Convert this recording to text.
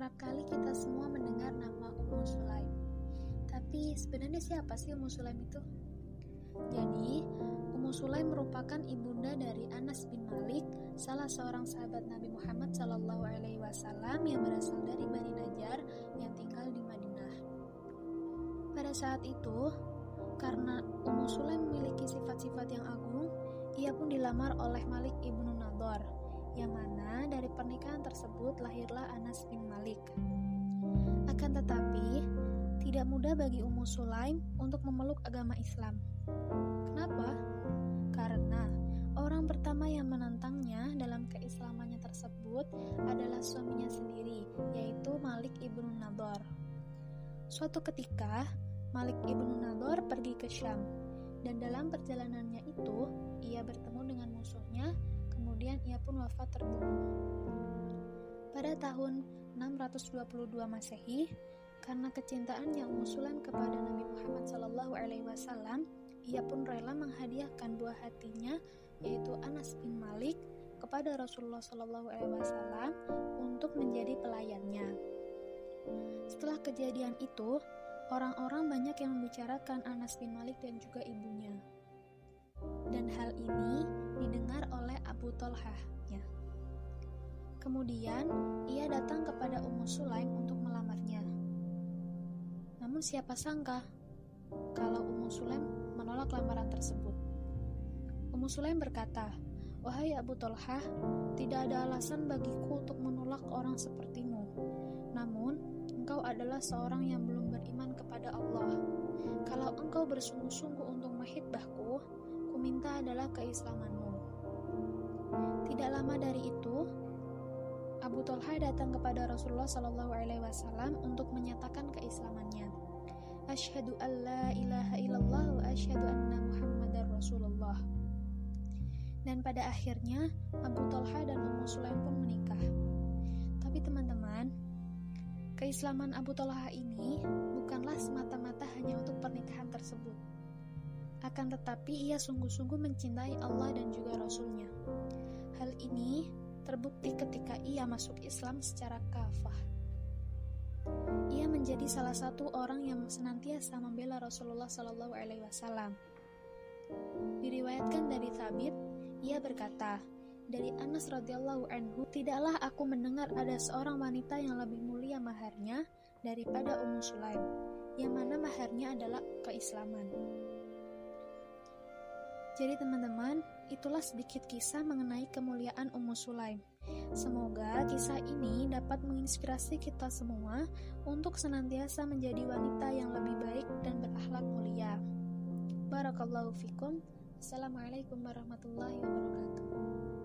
kerap kali kita semua mendengar nama Ummu Sulaim. Tapi sebenarnya siapa sih Ummu Sulaim itu? Jadi, Ummu Sulaim merupakan ibunda dari Anas bin Malik, salah seorang sahabat Nabi Muhammad Shallallahu Alaihi Wasallam yang berasal dari Bani Najjar yang tinggal di Madinah. Pada saat itu, karena Ummu Sulaim memiliki sifat-sifat yang agung, ia pun dilamar oleh Malik ibnu Nador yang mana pernikahan tersebut lahirlah Anas bin Malik. Akan tetapi, tidak mudah bagi Ummu Sulaim untuk memeluk agama Islam. Kenapa? Karena orang pertama yang menantangnya dalam keislamannya tersebut adalah suaminya sendiri, yaitu Malik ibnu Nador. Suatu ketika, Malik ibnu Nador pergi ke Syam, dan dalam perjalanannya itu, ia bertemu dengan musuhnya kemudian ia pun wafat terbunuh. Pada tahun 622 Masehi, karena kecintaannya Ummu Sulaim kepada Nabi Muhammad Shallallahu Alaihi Wasallam, ia pun rela menghadiahkan buah hatinya, yaitu Anas bin Malik, kepada Rasulullah Shallallahu Alaihi Wasallam untuk menjadi pelayannya. Setelah kejadian itu, orang-orang banyak yang membicarakan Anas bin Malik dan juga ibunya. Dan hal ini didengar oleh Abu Tolhah. Kemudian, ia datang kepada Ummu Sulaim untuk melamarnya. Namun siapa sangka kalau Ummu Sulaim menolak lamaran tersebut. Ummu Sulaim berkata, Wahai Abu Tolhah, tidak ada alasan bagiku untuk menolak orang sepertimu. Namun, engkau adalah seorang yang belum beriman kepada Allah. Kalau engkau bersungguh-sungguh untuk menghidbahku, kuminta adalah keislamanmu. Tidak lama dari itu, Abu Talha datang kepada Rasulullah Shallallahu Alaihi Wasallam untuk menyatakan keislamannya. Ashhadu an la ilaha illallah wa ashhadu anna Muhammadar Rasulullah. Dan pada akhirnya Abu Talha dan Ummu Sulaim pun menikah. Tapi teman-teman, keislaman Abu Talha ini bukanlah semata-mata hanya untuk pernikahan tersebut. Akan tetapi ia sungguh-sungguh mencintai Allah dan juga Rasulnya. Hal ini terbukti ketika ia masuk Islam secara kafah. Ia menjadi salah satu orang yang senantiasa membela Rasulullah Shallallahu Alaihi Wasallam. Diriwayatkan dari Thabit, ia berkata, dari Anas radhiyallahu anhu, tidaklah aku mendengar ada seorang wanita yang lebih mulia maharnya daripada Ummu Sulaim, yang mana maharnya adalah keislaman. Jadi teman-teman, itulah sedikit kisah mengenai kemuliaan Ummu Sulaim. Semoga kisah ini dapat menginspirasi kita semua untuk senantiasa menjadi wanita yang lebih baik dan berakhlak mulia. Barakallahu fikum. Assalamualaikum warahmatullahi wabarakatuh.